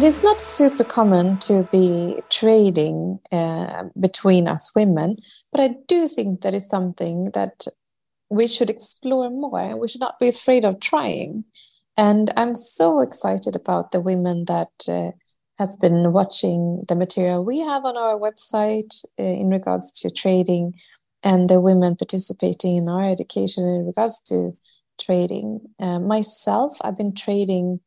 It is not super common to be trading uh, between us women, but I do think that is something that we should explore more. We should not be afraid of trying. And I'm so excited about the women that uh, has been watching the material we have on our website uh, in regards to trading and the women participating in our education in regards to trading. Uh, myself, I've been trading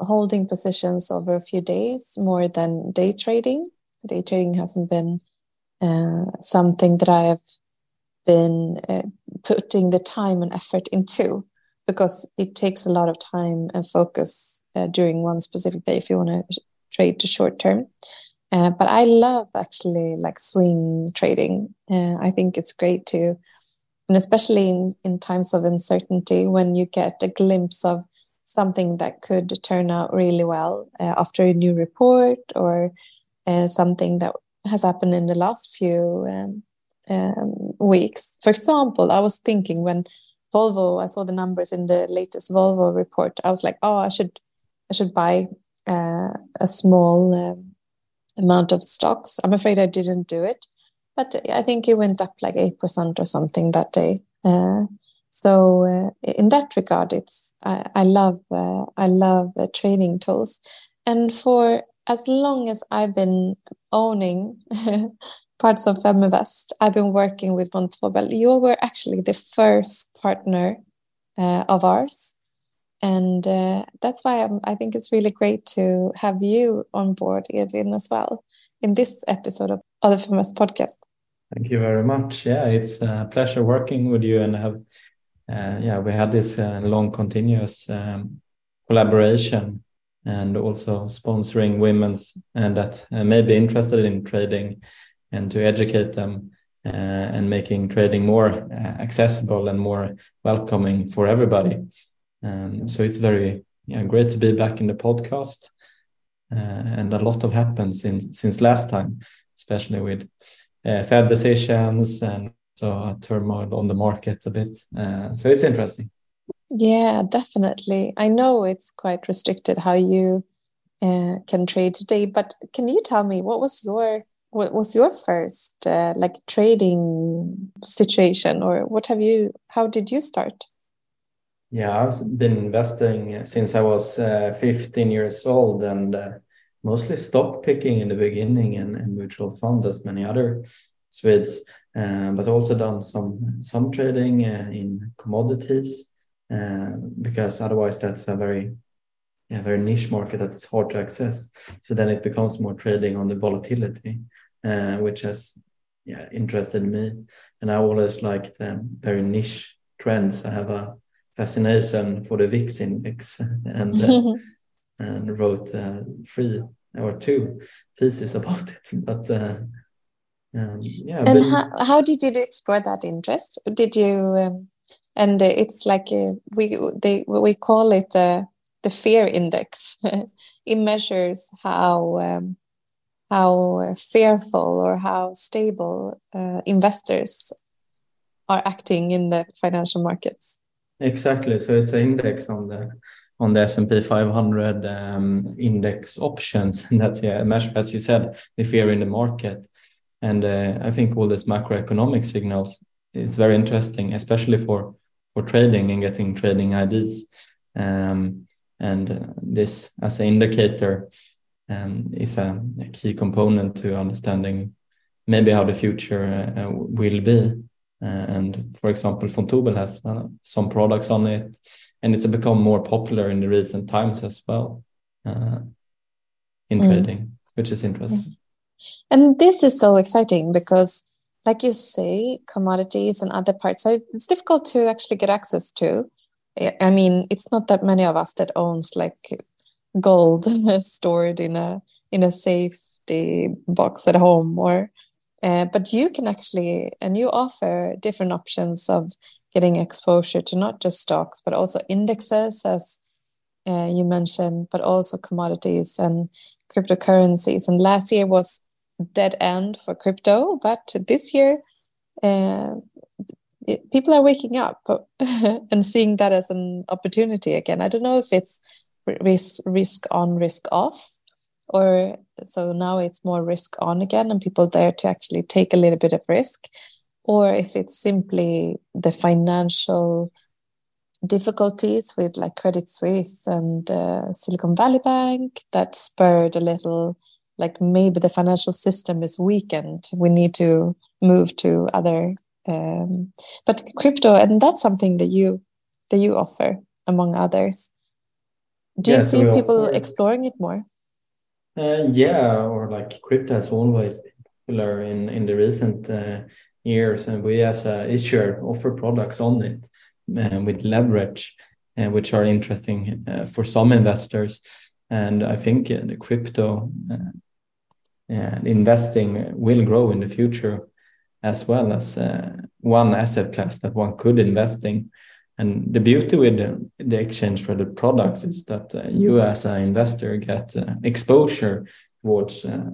holding positions over a few days more than day trading. Day trading hasn't been uh, something that I have been uh, putting the time and effort into because it takes a lot of time and focus uh, during one specific day if you want to trade to short term. Uh, but I love actually like swing trading. Uh, I think it's great to, and especially in, in times of uncertainty when you get a glimpse of something that could turn out really well uh, after a new report or uh, something that has happened in the last few um, um, weeks. For example, I was thinking when Volvo, I saw the numbers in the latest Volvo report. I was like, oh, I should, I should buy uh, a small um, amount of stocks. I'm afraid I didn't do it, but I think it went up like eight percent or something that day. Uh, so uh, in that regard it's i, I love uh, i love uh, training tools and for as long as i've been owning parts of Feminvest, I've been working with Vontobel. You were actually the first partner uh, of ours. And uh, that's why I'm, i think it's really great to have you on board, Edvin, as well, in this episode of Other Feminvest podcast. Thank you very much. Yeah, it's a pleasure working with you and have yeah, we had this uh, long continuous um, collaboration and also sponsoring women's and that uh, may be interested in trading and to educate them uh, and making trading more uh, accessible and more welcoming for everybody. Um, so it's very yeah, great to be back in the podcast. Uh, and a lot of happened since since last time, especially with Fed decisions and so a turmoil on the market a bit. Uh, so it's interesting. Yeah, definitely. I know it's quite restricted how you uh, can trade today, but can you tell me what was your what was your first uh, like trading situation, or what have you? How did you start? Yeah, I've been investing since I was uh, 15 years old, and uh, mostly stock picking in the beginning and, and mutual fund, as many other Swedes. Uh, but also done some some trading uh, in commodities uh, because otherwise that's a very yeah, very niche market that is hard to access. So then it becomes more trading on the volatility, uh, which has yeah interested me. And I always like the very niche trends. I have a fascination for the VIX index and uh, and wrote uh, three or two theses about it. But um, yeah and how, how did you explore that interest? Did you um, and it's like uh, we they we call it uh, the fear index. It measures how um, how fearful or how stable uh, investors are acting in the financial markets. Exactly. So it's an index on the on the S&P 500 um, index options. And that's yeah measure as you said the fear in the market and uh, I think all these macroeconomic signals is very interesting, especially for for trading and getting trading IDs. Um, and uh, this as an indicator um, is a, a, key component to understanding maybe how the future uh, uh will be. Uh, and for example, Vontobel has some products on it, and it's become more popular in the recent times as well in mm. trading, which is interesting. And this is so exciting because, like you say, commodities and other parts, it's difficult to actually get access to. I mean, it's not that many of us that owns like gold stored in a in a safety box at home, or uh, but you can actually and you offer different options of getting exposure to not just stocks but also indexes as uh, you mentioned, but also commodities and cryptocurrencies. And last year was dead end for crypto, but this year, uh, it, people are waking up and seeing that as an opportunity again. I don't know if it's risk risk on, risk off, or so now it's more risk on again and people dare to actually take a little bit of risk or if it's simply the financial difficulties with like credit suisse and uh, silicon valley bank that spurred a little like maybe the financial system is weakened. We need to move to other um, but crypto and that's something that you that you offer among others. Do yeah, you see so people exploring it more? Uh, yeah, or like crypto has always been popular in in the recent uh, years, and we as a issuer offer products on it uh, with leverage, uh, which are interesting uh, for some investors. And I think uh, the crypto investing will grow in the future, as well as one asset class that one could invest in. And the beauty with the, the exchange traded products is that uh, you, as an investor, get uh, exposure towards uh,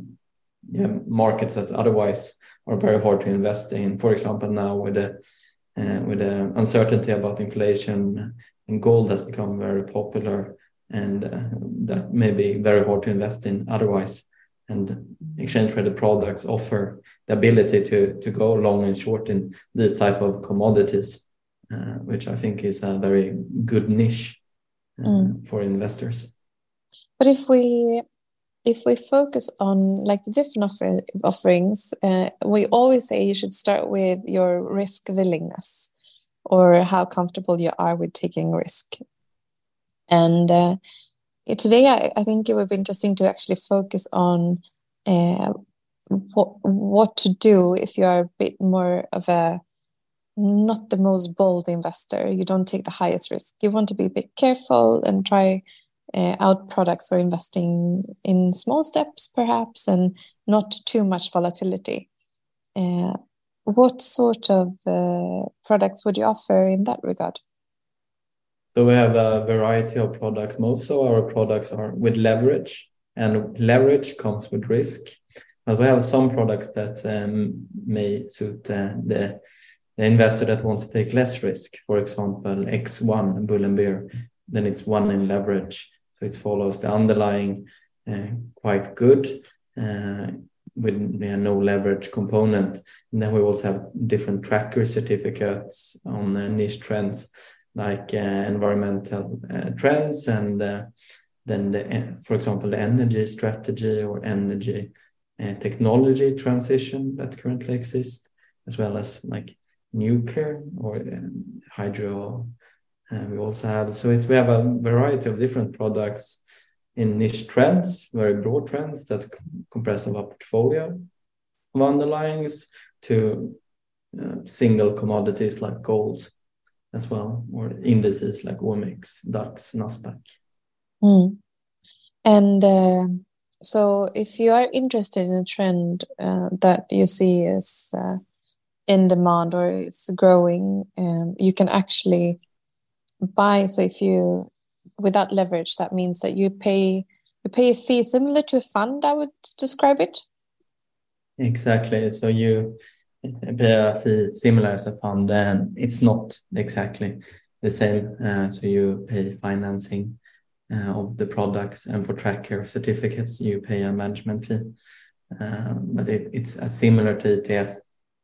yeah, markets that otherwise are very hard to invest in. For example, now with the uh, with the uncertainty about inflation, and gold has become very popular, and uh, that may be very hard to invest in otherwise. And exchange traded products offer the ability to to go long and short in these type of commodities uh, which I think is a very good niche uh, mm. for investors. But if we if we focus on like the different offer, offerings, uh, we always say you should start with your risk willingness or how comfortable you are with taking risk. And uh, today, I, I, think it would be interesting to actually focus on uh, what what to do if you are a bit more of a not the most bold investor. You don't take the highest risk. You want to be a bit careful and try uh, out products or investing in small steps, perhaps, and not too much volatility. Uh, what sort of uh, products would you offer in that regard? So we have a variety of products. Most of our products are with leverage, and leverage comes with risk. But we have some products that um, may suit uh, the the investor that wants to take less risk, for example, X1 bull and bear, then it's one in leverage. So it follows the underlying uh, quite good uh, with yeah, no leverage component. And then we also have different tracker certificates on uh, niche trends like uh, environmental uh, trends and uh, then the, for example, the energy strategy or energy technology transition that currently exists, as well as like nuclear or um, hydro. And we also have so it's we have a variety of different products in niche trends, very broad trends that compress of a portfolio of underlyings to uh, single commodities like gold as well, or indices like OMX, DAX, Nasdaq. Mm. And uh, so, if you are interested in a trend uh, that you see is uh, in demand or is growing um, you can actually buy so if you without leverage that means that you pay you pay a fee similar to a fund i would describe it exactly so you fee similar as a fund and it's not exactly the same uh, so you pay financing uh, of the products and for tracker certificates you pay a management fee uh, but it, it's a similar to ETF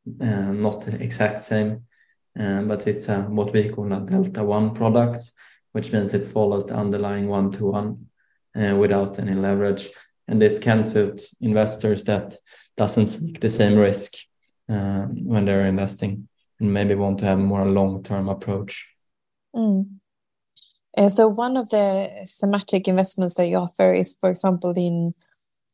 not exact same, but it's what we call a delta one product, which means it follows the underlying one to one without any leverage. And this can suit investors that doesn't seek the same risk when they're investing and maybe want to have a more long-term approach. Mm. Uh, so one of the thematic investments that you offer is, for example, in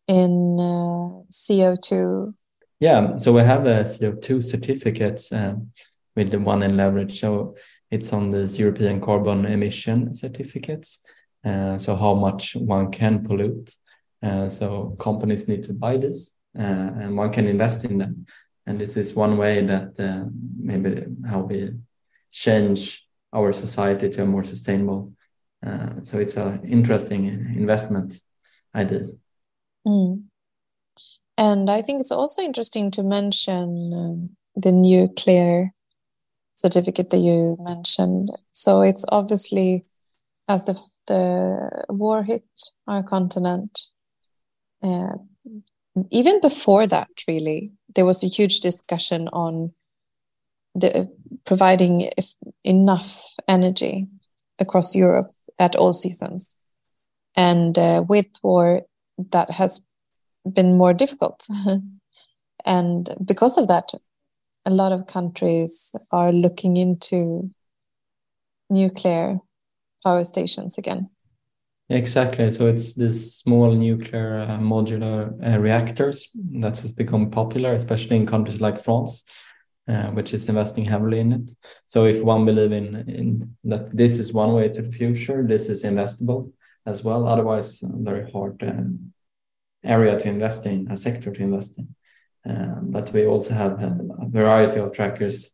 in uh, CO two yeah, so we have a CO2 certificates um, with the one in leverage. So it's on this European carbon emission certificates. Uh, so how much one can pollute. Uh, so companies need to buy this uh, and one can invest in them. And this is one way that uh, maybe how we change our society to a more sustainable. Uh, so it's an interesting investment idea. Mm. And I think it's also interesting to mention um, the nuclear certificate that you mentioned. So it's obviously as the the war hit our continent, uh, even before that, really, there was a huge discussion on the providing enough energy across Europe at all seasons. And uh, with war, that has been more difficult. and because of that, a lot of countries are looking into nuclear power stations again. Exactly. So it's these small nuclear uh, modular uh, reactors that has become popular, especially in countries like France, uh, which is investing heavily in it. So if one believe in in that this is one way to the future, this is investable as well. Otherwise, very hard um, area to invest in, a sector to invest in. Um, but we also have a, a variety of trackers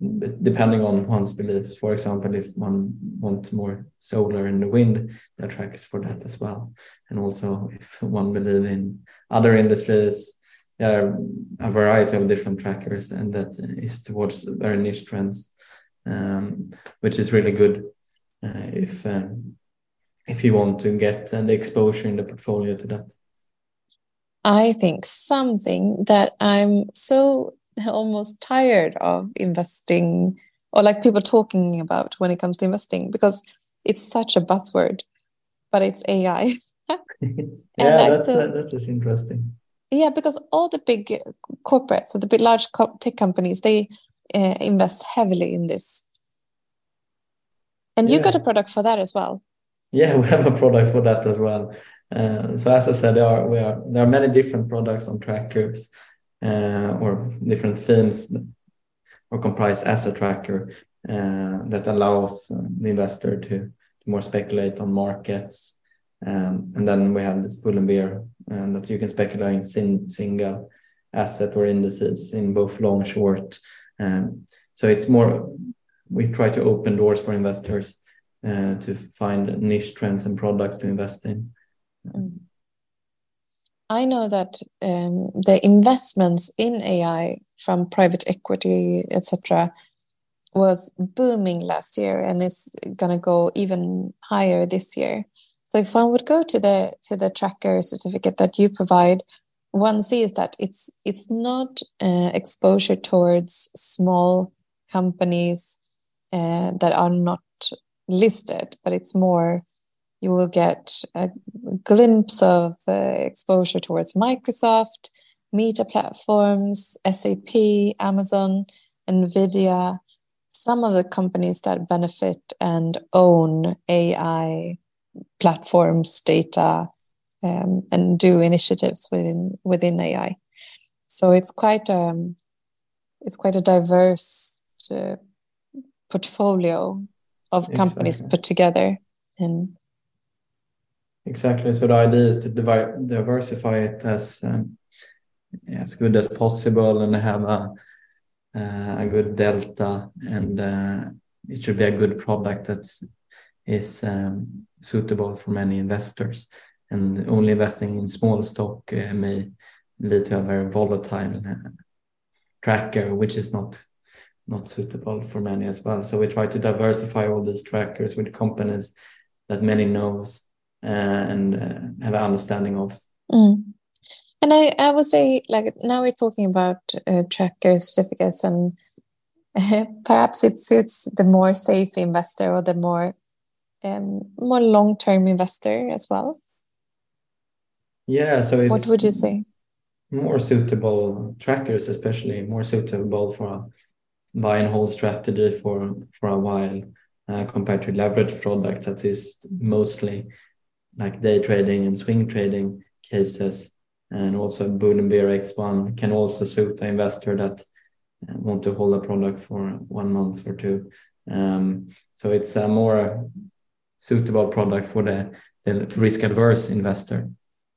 depending on one's beliefs. For example, if one wants more solar and the wind, there are trackers for that as well. And also, if one believes in other industries, there are a variety of different trackers, and that is towards very niche trends, um, which is really good uh, if um, if you want to get the exposure in the portfolio to that. I think something that I'm so almost tired of investing or like people talking about when it comes to investing because it's such a buzzword, but it's AI. yeah, that's, so, that is interesting. Yeah, because all the big corporates, so the big large tech companies, they uh, invest heavily in this. And you yeah. got a product for that as well. Yeah, we have a product for that as well. Uh, so as I said, there are, are, there are many different products on trackers or different themes or comprise asset tracker uh, that allows uh, the investor to, to, more speculate on markets. Um, and then we have this bull and bear uh, that you can speculate in sin, single asset or indices in both long, short. Um, so it's more, we try to open doors for investors uh, to find niche trends and products to invest in. Mm. I know that um, the investments in AI from private equity, etc., was booming last year and is going to go even higher this year. So if one would go to the to the tracker certificate that you provide, one sees that it's it's not uh, exposure towards small companies uh, that are not listed, but it's more you will get a glimpse of uh, exposure towards Microsoft, Meta platforms, SAP, Amazon, Nvidia, some of the companies that benefit and own AI platforms, data, um, and do initiatives within within AI. So it's quite um, it's quite a diverse uh, portfolio of companies exactly. put together and Exactly. So the idea is to diversify it as um, as good as possible and have a uh, a good delta, and uh, it should be a good product that is um, suitable for many investors. And only investing in small stock uh, may lead to a very volatile uh, tracker, which is not not suitable for many as well. So we try to diversify all these trackers with companies that many knows and uh, have an understanding of. Mm. And I, I would say, like now we're talking about uh, tracker certificates, and perhaps it suits the more safe investor or the more um, more long term investor as well. Yeah. So what would you say? More suitable trackers, especially more suitable for a buy and hold strategy for for a while uh, compared to leverage products that is mostly like day trading and swing trading cases. And also bull and bear x1 can also suit the investor that uh, want to hold a product for one month or two. Um, so it's a more suitable product for the, the risk adverse investor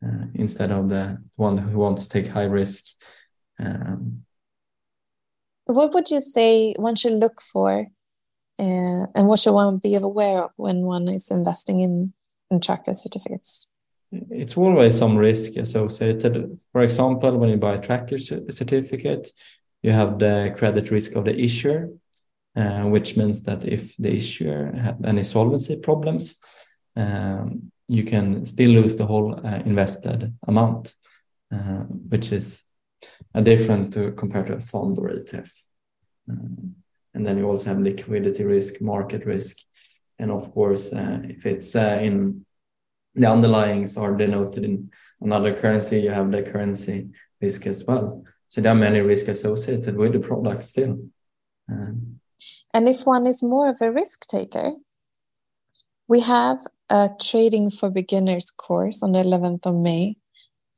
uh, instead of the one who wants to take high risk. Um, what would you say one should look for uh, and what should one be aware of when one is investing in and tracker certificates? It's always some risk associated. For example, when you buy a tracker certificate, you have the credit risk of the issuer, uh, which means that if the issuer have any solvency problems, um, you can still lose the whole uh, invested amount, uh, which is a difference to compared to a fund or ETF. Uh, and then you also have liquidity risk, market risk, and of course, uh, if it's uh, in the underlyings are denoted in another currency, you have the currency risk as well. So there are many risks associated with the product still. Um, and if one is more of a risk taker, we have a trading for beginners course on the 11th of May,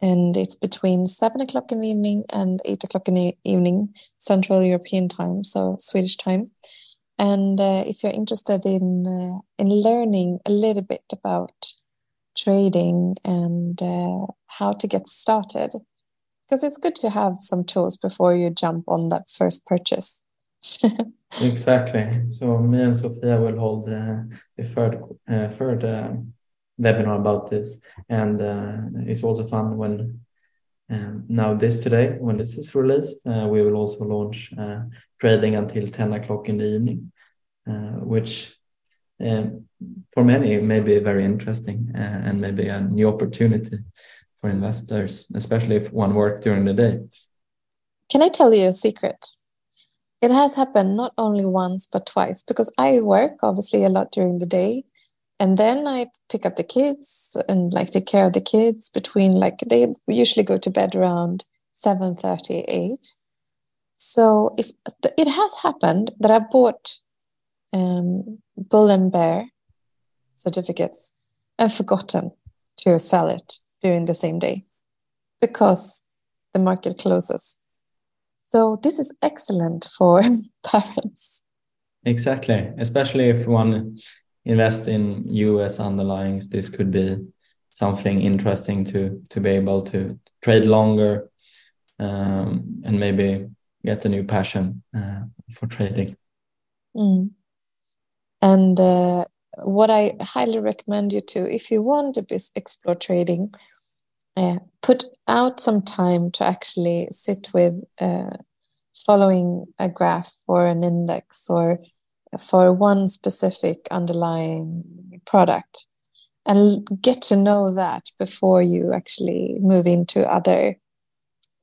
and it's between seven o'clock in the evening and eight o'clock in the evening, Central European time, so Swedish time. And uh, if you're interested in uh, in learning a little bit about trading and uh, how to get started, because it's good to have some tools before you jump on that first purchase. exactly. So me and Sophia will hold uh, a third uh, third uh, webinar about this, and it's also fun when um, now this today when this is released, uh, we will also launch uh, trading until ten o'clock in the evening, which. Um, for many, may be very interesting and maybe a new opportunity for investors, especially if one work during the day. Can I tell you a secret? It has happened not only once, but twice, because I work obviously a lot during the day. And then I pick up the kids and like take care of the kids between like they usually go to bed around 7 8. So if it has happened that I bought um, bull and bear certificates and forgotten to sell it during the same day because the market closes. So this is excellent for parents. Exactly, especially if one invests in US underlyings, this could be something interesting to to be able to trade longer um, and maybe get a new passion uh, for trading. Mm. And uh, what I highly recommend you to, if you want to explore trading, uh, put out some time to actually sit with uh, following a graph or an index or for one specific underlying product. And get to know that before you actually move into other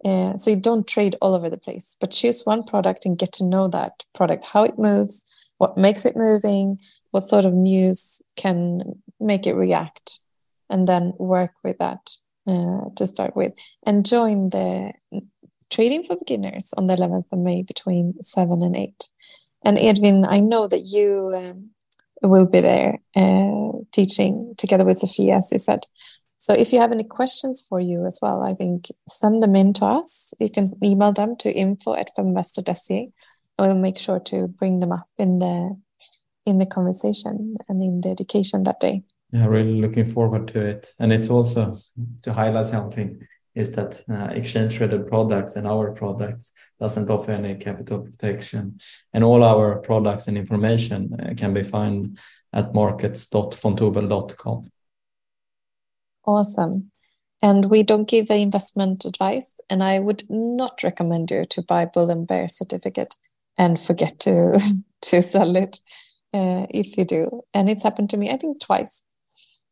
uh, so you don't trade all over the place but choose one product and get to know that product how it moves what makes it moving what sort of news can make it react and then work with that uh, to start with. And join the trading for beginners on the 11th of may between 7 and 8 and edvin i know that you um, will be there uh, teaching together with sophia as you said so if you have any questions for you as well i think send them in to us you can email them to info at feminvestor.se we'll make sure to bring them up in the in the conversation and in the education that day. Yeah, really looking forward to it. And it's also to highlight something is that uh, exchange traded products and our products doesn't offer any capital protection and all our products and information uh, can be found at markets.vontobel.com awesome and we don't give investment advice and i would not recommend you to buy bull and bear certificate and forget to to sell it uh, if you do. And it's happened to me, I think, twice.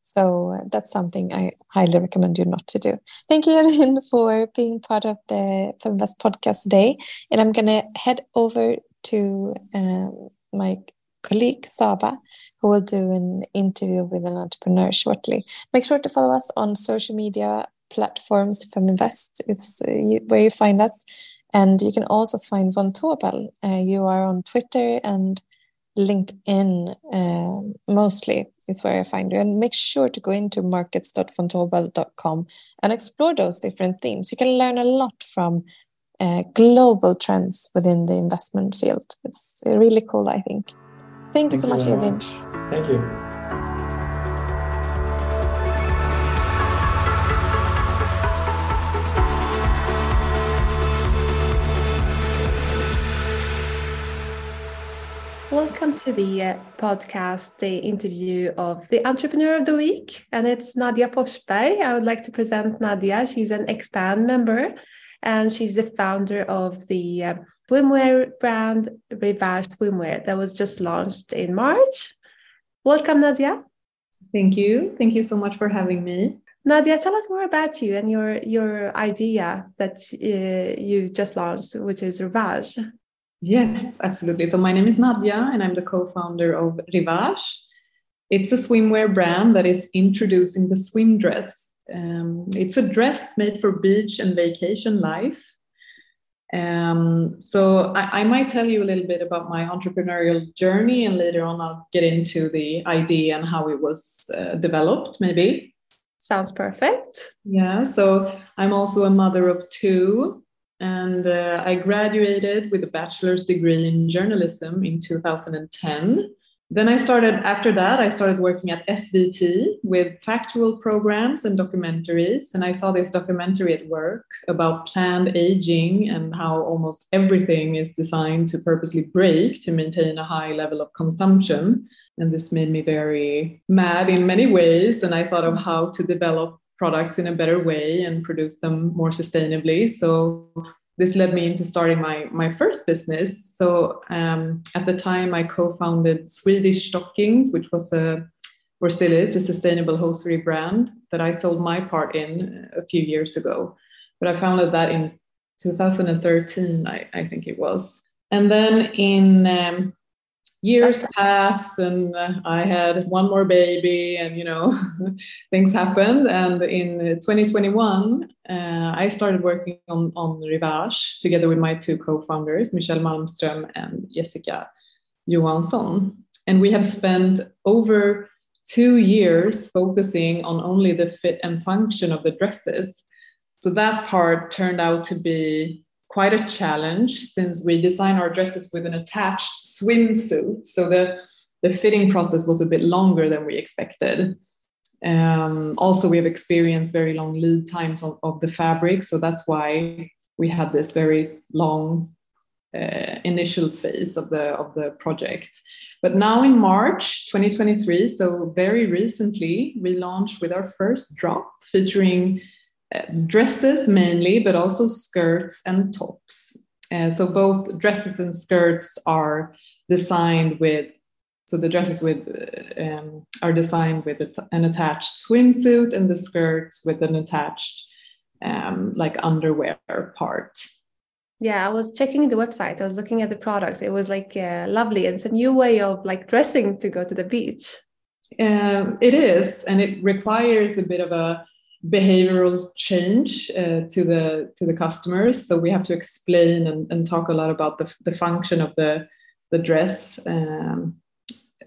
So uh, that's something I highly recommend you not to do. Thank you, Edvin, for being part of the Feminvest podcast today. And I'm going to head over to um, my colleague Saba, who will do an interview with an entrepreneur shortly. Make sure to follow us on social media platforms. Feminvest is uh, where you find us. And you can also find Vontobel. Uh, you are on Twitter and LinkedIn uh, mostly is where I find you. And make sure to go into markets.vontobel.com and explore those different themes. You can learn a lot from uh, global trends within the investment field. It's really cool, I think. Thank, Thank you so much, Edvin. Thank you. Welcome to the uh, podcast, the interview of the Entrepreneur of the Week. And it's Nadja Forsberg. I would like to present Nadja. She's an Expand member and she's the founder of the uh, swimwear brand Rivage Swimwear that was just launched in March. Welcome, Nadja. Thank you. Thank you so much for having me. Nadja, tell us more about you and your your idea that uh, you just launched, which is Rivage. Yes, absolutely. So my name is Nadja, and I'm the co-founder of Rivage. It's a swimwear brand that is introducing the swim dress. Um, it's a dress made for beach and vacation life. Um, so I, I, might tell you a little bit about my entrepreneurial journey, and later on I'll get into the idea and how it was uh, developed, maybe. Sounds perfect. Yeah. So I'm also a mother of two, and uh, I graduated with a bachelor's degree in journalism in 2010 then I started, after that, I started working at SVT with factual programs and documentaries. And I saw this documentary at work about planned aging and how almost everything is designed to purposely break to maintain a high level of consumption. And this made me very mad in many ways. And I thought of how to develop products in a better way and produce them more sustainably. So this led me into starting my my first business. So um, at the time, I co-founded Swedish Stockings, which was a or still is a sustainable hosiery brand that I sold my part in a few years ago. But I founded that in 2013, I, I think it was. And then in um, years passed and uh, i had one more baby and you know things happened. And in 2021 uh, i started working on, on rivage together with my two co-founders michelle malmström and jessica johansson. And we have spent over two years focusing on only the fit and function of the dresses. So that part turned out to be quite a challenge since we design our dresses with an attached swimsuit. So the, the fitting process was a bit longer than we expected. Um, also, we have experienced very long lead times of, of, the fabric. So that's why we had this very long uh, initial phase of the, of the project. But now in March 2023, so very recently, we launched with our first drop featuring dresses mainly, but also skirts and tops. Uh, so both dresses and skirts are designed with. So the dresses with um, are designed with an attached swimsuit, and the skirts with an attached um, like underwear part. Yeah, I was checking the website. I was looking at the products. It was like uh, lovely. It's a new way of like dressing to go to the beach. Um, it is, and it requires a bit of a behavioral change uh, to the to the customers. So we have to explain and, and talk a lot about the, the function of the the dress. Um,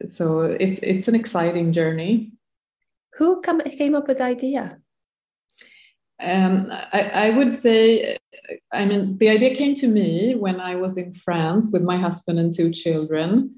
so it's it's an exciting journey. Who come, came up with the idea? Um, I, I would say i mean the idea came to me when i was in france with my husband and two children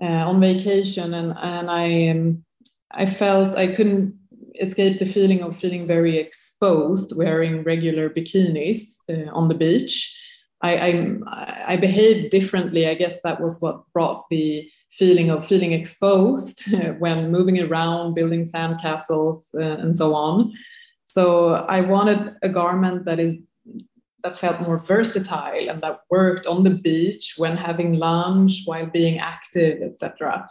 uh, on vacation. And and i um, i felt i couldn't escape the feeling of feeling very exposed wearing regular bikinis uh, on the beach. I, I, I behaved differently. I guess that was what brought the feeling of feeling exposed when moving around, building sandcastles, uh, and so on. So I wanted a garment that is that felt more versatile and that worked on the beach when having lunch, while being active, etc.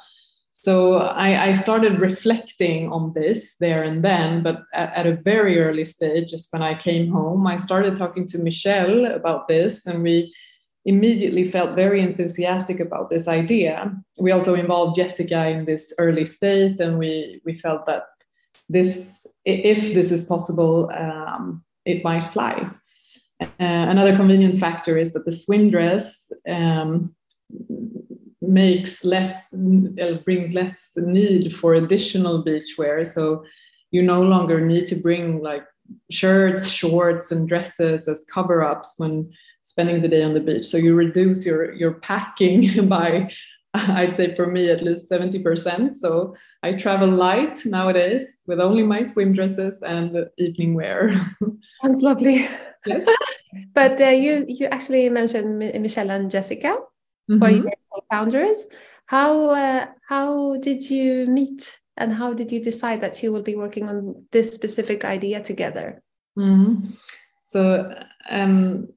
So I, I, started reflecting on this there and then, but at, at, a very early stage, just when I came home, I started talking to Michelle about this, and we immediately felt very enthusiastic about this idea. We also involved Jessica in this early state, and we we felt that this, if this is possible, um, it might fly. Uh, another convenient factor is that the swim dress. Um, makes less uh, brings less need for additional beachwear. So you no longer need to bring like shirts shorts and dresses as cover ups when spending the day on the beach. So you reduce your your packing by i'd say for me at least 70% so i travel light nowadays with only my swim dresses and evening wear. That's lovely. Yes. But uh, you you actually mentioned michelle and jessica mm-hmm. for your founders. How uh, how did you meet, and how did you decide that you will be working on this specific idea together? Mm-hmm. So um,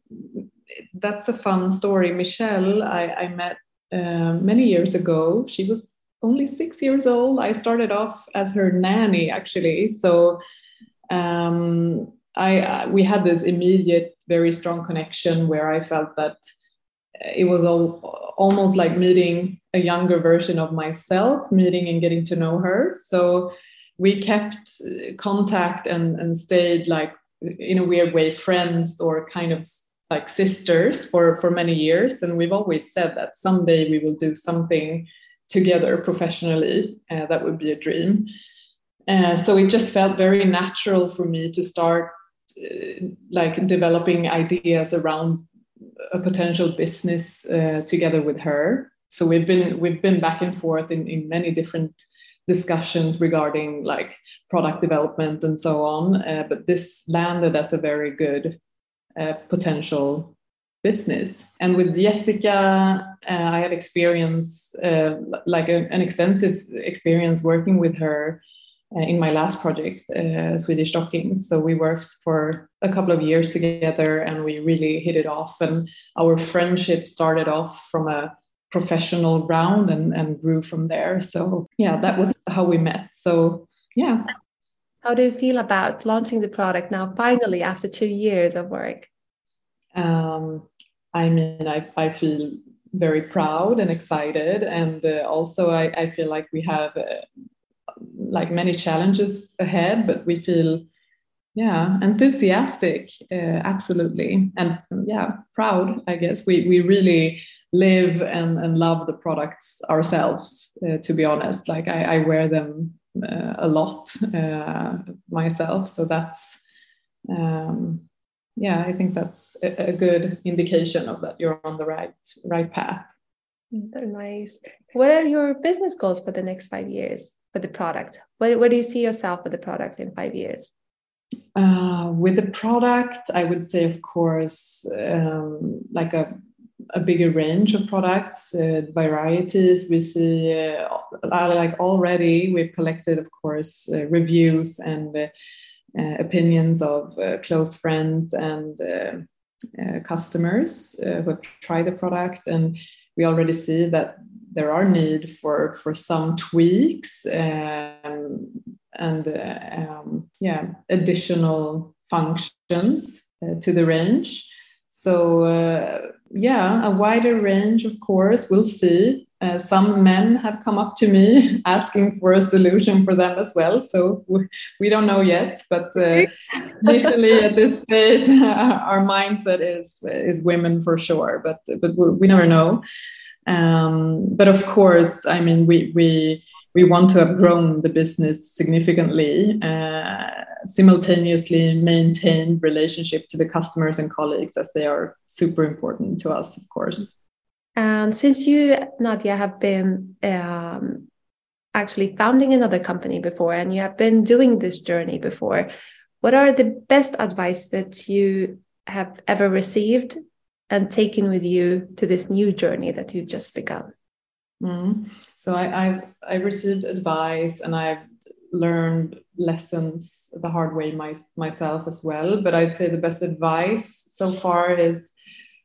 that's a fun story. Michelle, I, I met uh, many years ago. She was only six years old. I started off as her nanny, actually. So um, I uh, we had this immediate, very strong connection where I felt that it was all, almost like meeting a younger version of myself, meeting and getting to know her. So we kept contact and, and stayed like in a weird way friends or kind of like sisters for for many years and we've always said that someday we will do something together professionally uh, that would be a dream uh, so it just felt very natural for me to start uh, like developing ideas around a potential business uh, together with her so we've been we've been back and forth in, in many different discussions regarding like product development and so on. Uh, but this landed as a very good uh, potential business. And with Jessica, uh, I have experience, uh, like a, an extensive experience working with her in my last project, uh, Swedish Stockings. So we worked for a couple of years together and we really hit it off. And our friendship started off from a professional ground and, and grew from there. So yeah, that was how we met. So yeah. How do you feel about launching the product now, finally, after two years of work? Um, I mean, I, I feel very proud and excited. And uh, also, I, I feel like we have uh, like many challenges ahead, but we feel yeah enthusiastic uh, absolutely. And yeah proud i guess. We we really live and, and love the products ourselves uh, to be honest. Like i, I wear them uh, a lot uh, myself. So that's um, yeah i think that's a, a, good indication of that you're on the right right path. Very nice. What are your business goals for the next five years for the product? What, where do you see yourself with the product in five years? Uh, with the product, I would say, of course, um, like a, a bigger range of products, uh, varieties. We see, uh, like already, we've collected, of course, uh, reviews and uh, uh, opinions of close friends and customers who have tried the product, and we already see that there are need for for some tweaks. Um, and uh, um, yeah, additional functions uh, to the range. So uh, yeah, a wider range, of course. We'll see. Uh, some men have come up to me asking for a solution for them as well. So we, we don't know yet, but uh, initially at this stage, our mindset is is women for sure. But but we never know. Um, but of course, I mean, we we we want to have grown the business significantly, uh, simultaneously maintain relationship to the customers and colleagues as they are super important to us, of course. And since you, Nadja, have been um, actually founding another company before and you have been doing this journey before, what are the best advice that you have ever received and taken with you to this new journey that you've just begun? Mm. So I, I've I've received advice and I've learned lessons the hard way my, myself as well. But I'd say the best advice so far is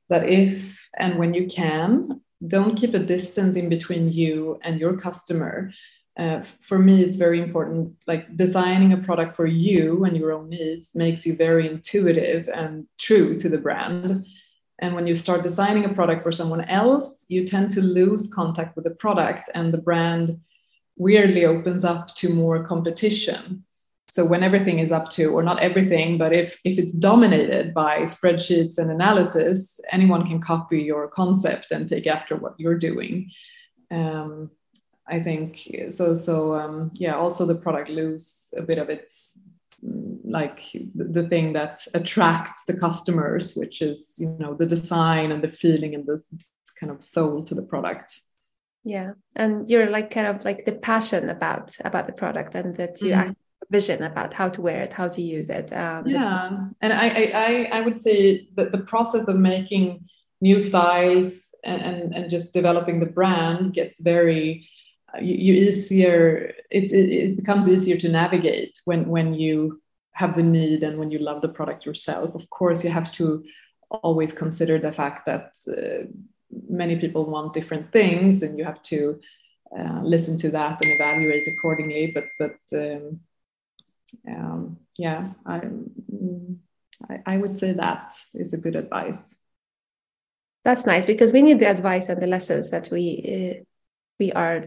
that if and when you can, don't keep a distance in between you and your customer. Uh, for me, it's very important. Like designing a product for you and your own needs makes you very intuitive and true to the brand. And when you start designing a product for someone else, you tend to lose contact with the product, and the brand weirdly opens up to more competition. So when everything is up to, or not everything, but if if it's dominated by spreadsheets and analysis, anyone can copy your concept and take after what you're doing. Um, I think so. So um, yeah, also the product lose a bit of its like the thing that attracts the customers which is you know the design and the feeling and the kind of soul to the product. Yeah. And you're like kind of like the passion about about the product and that you mm. vision about how to wear it how to use it um, yeah. And I, I i would say that the process of making new styles and and just developing the brand gets very you, you easier it's it, it, becomes easier to navigate when when you have the need and when you love the product yourself of course you have to always consider the fact that uh, many people want different things and you have to uh, listen to that and evaluate accordingly. But but um, um, yeah, I, I would say that is a good advice. That's nice because we need the advice and the lessons that we uh, we are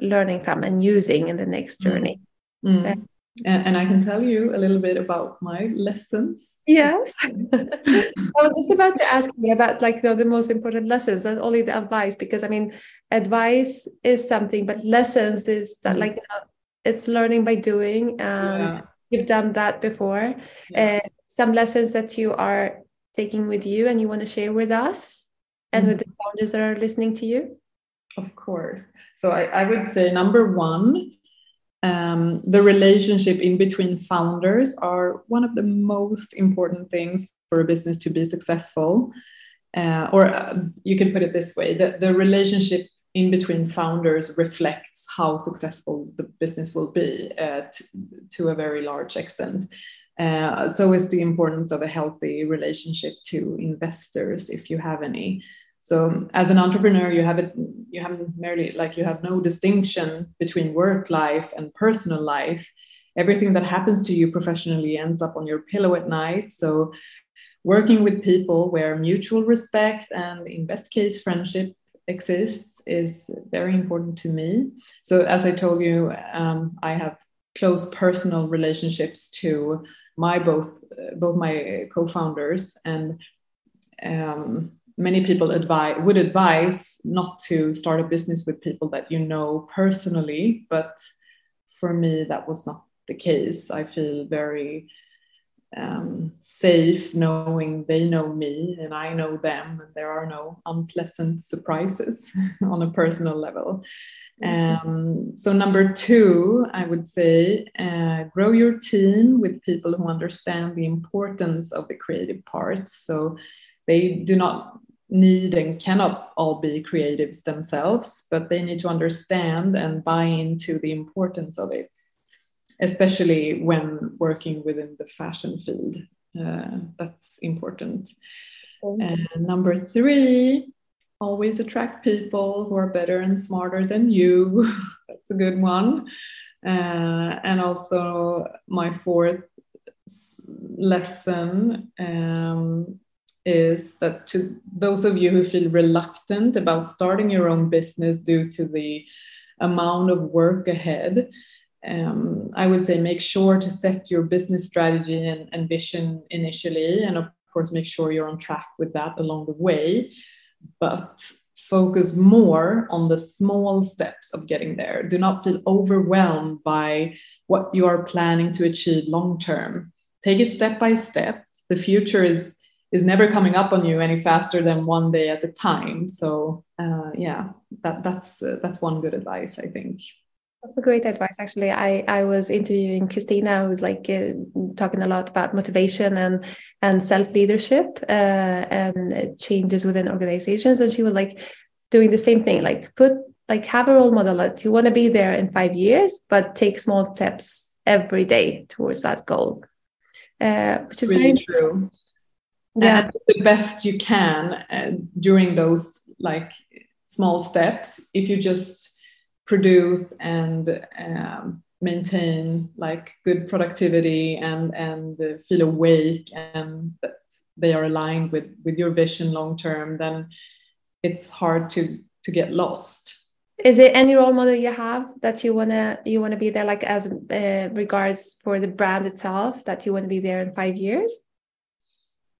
learning from and using in the next mm. journey. Mm. Uh, and I can tell you a little bit about my lessons. Yes. I was just about to ask you about like the, the most important lessons, not only the advice, because I mean, advice is something, but lessons is that, mm. like it's learning by doing. And yeah. you've done that before. Yeah. Uh, some lessons that you are taking with you and you want to share with us and mm. with the founders that are listening to you? Of course. So I, I would say number one, um, the relationship in between founders are one of the most important things for a business to be successful. Uh, or uh, you can put it this way the, the relationship in between founders reflects how successful the business will be uh, t- to a very large extent. Uh, so is the importance of a healthy relationship to investors, if you have any. So as an entrepreneur, you have it, you have merely like you have no distinction between work life and personal life. Everything that happens to you professionally ends up on your pillow at night. So working with people where mutual respect and in best case friendship exists is very important to me. So as I told you, um, I have close personal relationships to my both both my co-founders and um, many people advise would advise not to start a business with people that you know personally but for me that was not the case. I feel very um, safe knowing they know me and i know them and there are no unpleasant surprises on a personal level. Mm-hmm. um, so number two i would say uh, grow your team with people who understand the importance of the creative parts. So they do not need and cannot all be creatives themselves, but they need to understand and buy into the importance of it, especially when working within the fashion field. Uh, that's important. And number three, always attract people who are better and smarter than you. that's a good one. Uh, and also, my fourth lesson um, is that to those of you who feel reluctant about starting your own business due to the amount of work ahead, um, I would say make sure to set your business strategy and, and vision initially, and of course, make sure you're on track with that along the way. But focus more on the small steps of getting there. Do not feel overwhelmed by what you are planning to achieve long term. Take it step by step. The future is is never coming up on you any faster than one day at a time. So uh, yeah, that that's uh, that's one good advice I think. That's a great advice. Actually, I I was interviewing Christina, who's like uh, talking a lot about motivation and and self leadership uh, and changes within organizations, and she was like doing the same thing. Like put like have a role model that you want to be there in five years, but take small steps every day towards that goal, uh, which is really very true yeah. The best you can uh, during those like small steps if you just produce and um, maintain like good productivity and and uh, feel awake and that they are aligned with with your vision long term then it's hard to to get lost. Is there any role model you have that you want to you want to be there like as uh, regards for the brand itself that you want to be there in five years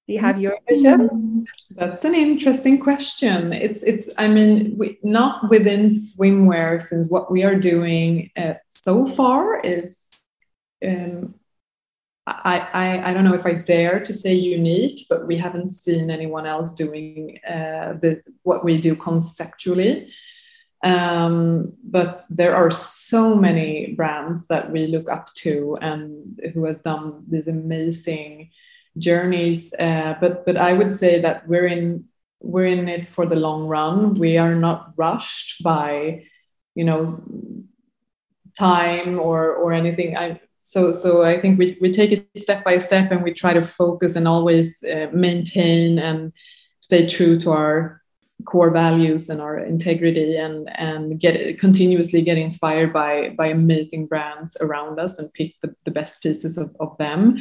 do you have your vision? That's an interesting question. It's it's I mean we, not within swimwear since what we are doing uh, so far is um, I, I I don't know if I dare to say unique, but we haven't seen anyone else doing uh, the what we do conceptually. Um, but there are so many brands that we look up to and who has done these amazing journeys. Uh, but but I would say that we're in we're in it for the long run. We are not rushed by, you know, time or or anything. I so so I think we we take it step by step and we try to focus and always uh, maintain and stay true to our core values and our integrity and and get continuously get inspired by by amazing brands around us and pick the, the best pieces of, of them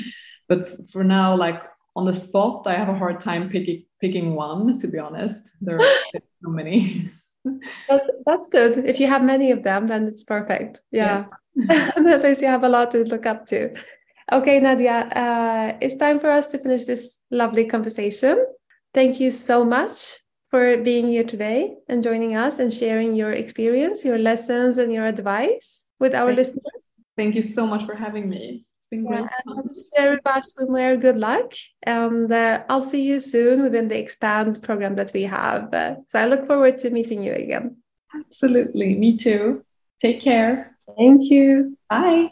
but for now like on the spot i have a hard time picking picking one to be honest there are so many that's, that's good if you have many of them then it's perfect yeah, yeah. at least you have a lot to look up to okay Nadja uh, it's time for us to finish this lovely conversation thank you so much for being here today and joining us and sharing your experience, your lessons, and your advice with our Thank listeners. You. Thank you so much for having me. Been great. Yeah, share with us swimwear. Good luck, and uh, I'll see you soon within the expand program that we have. Uh, so I look forward to meeting you again. Absolutely, me too. Take care. Thank you. Bye.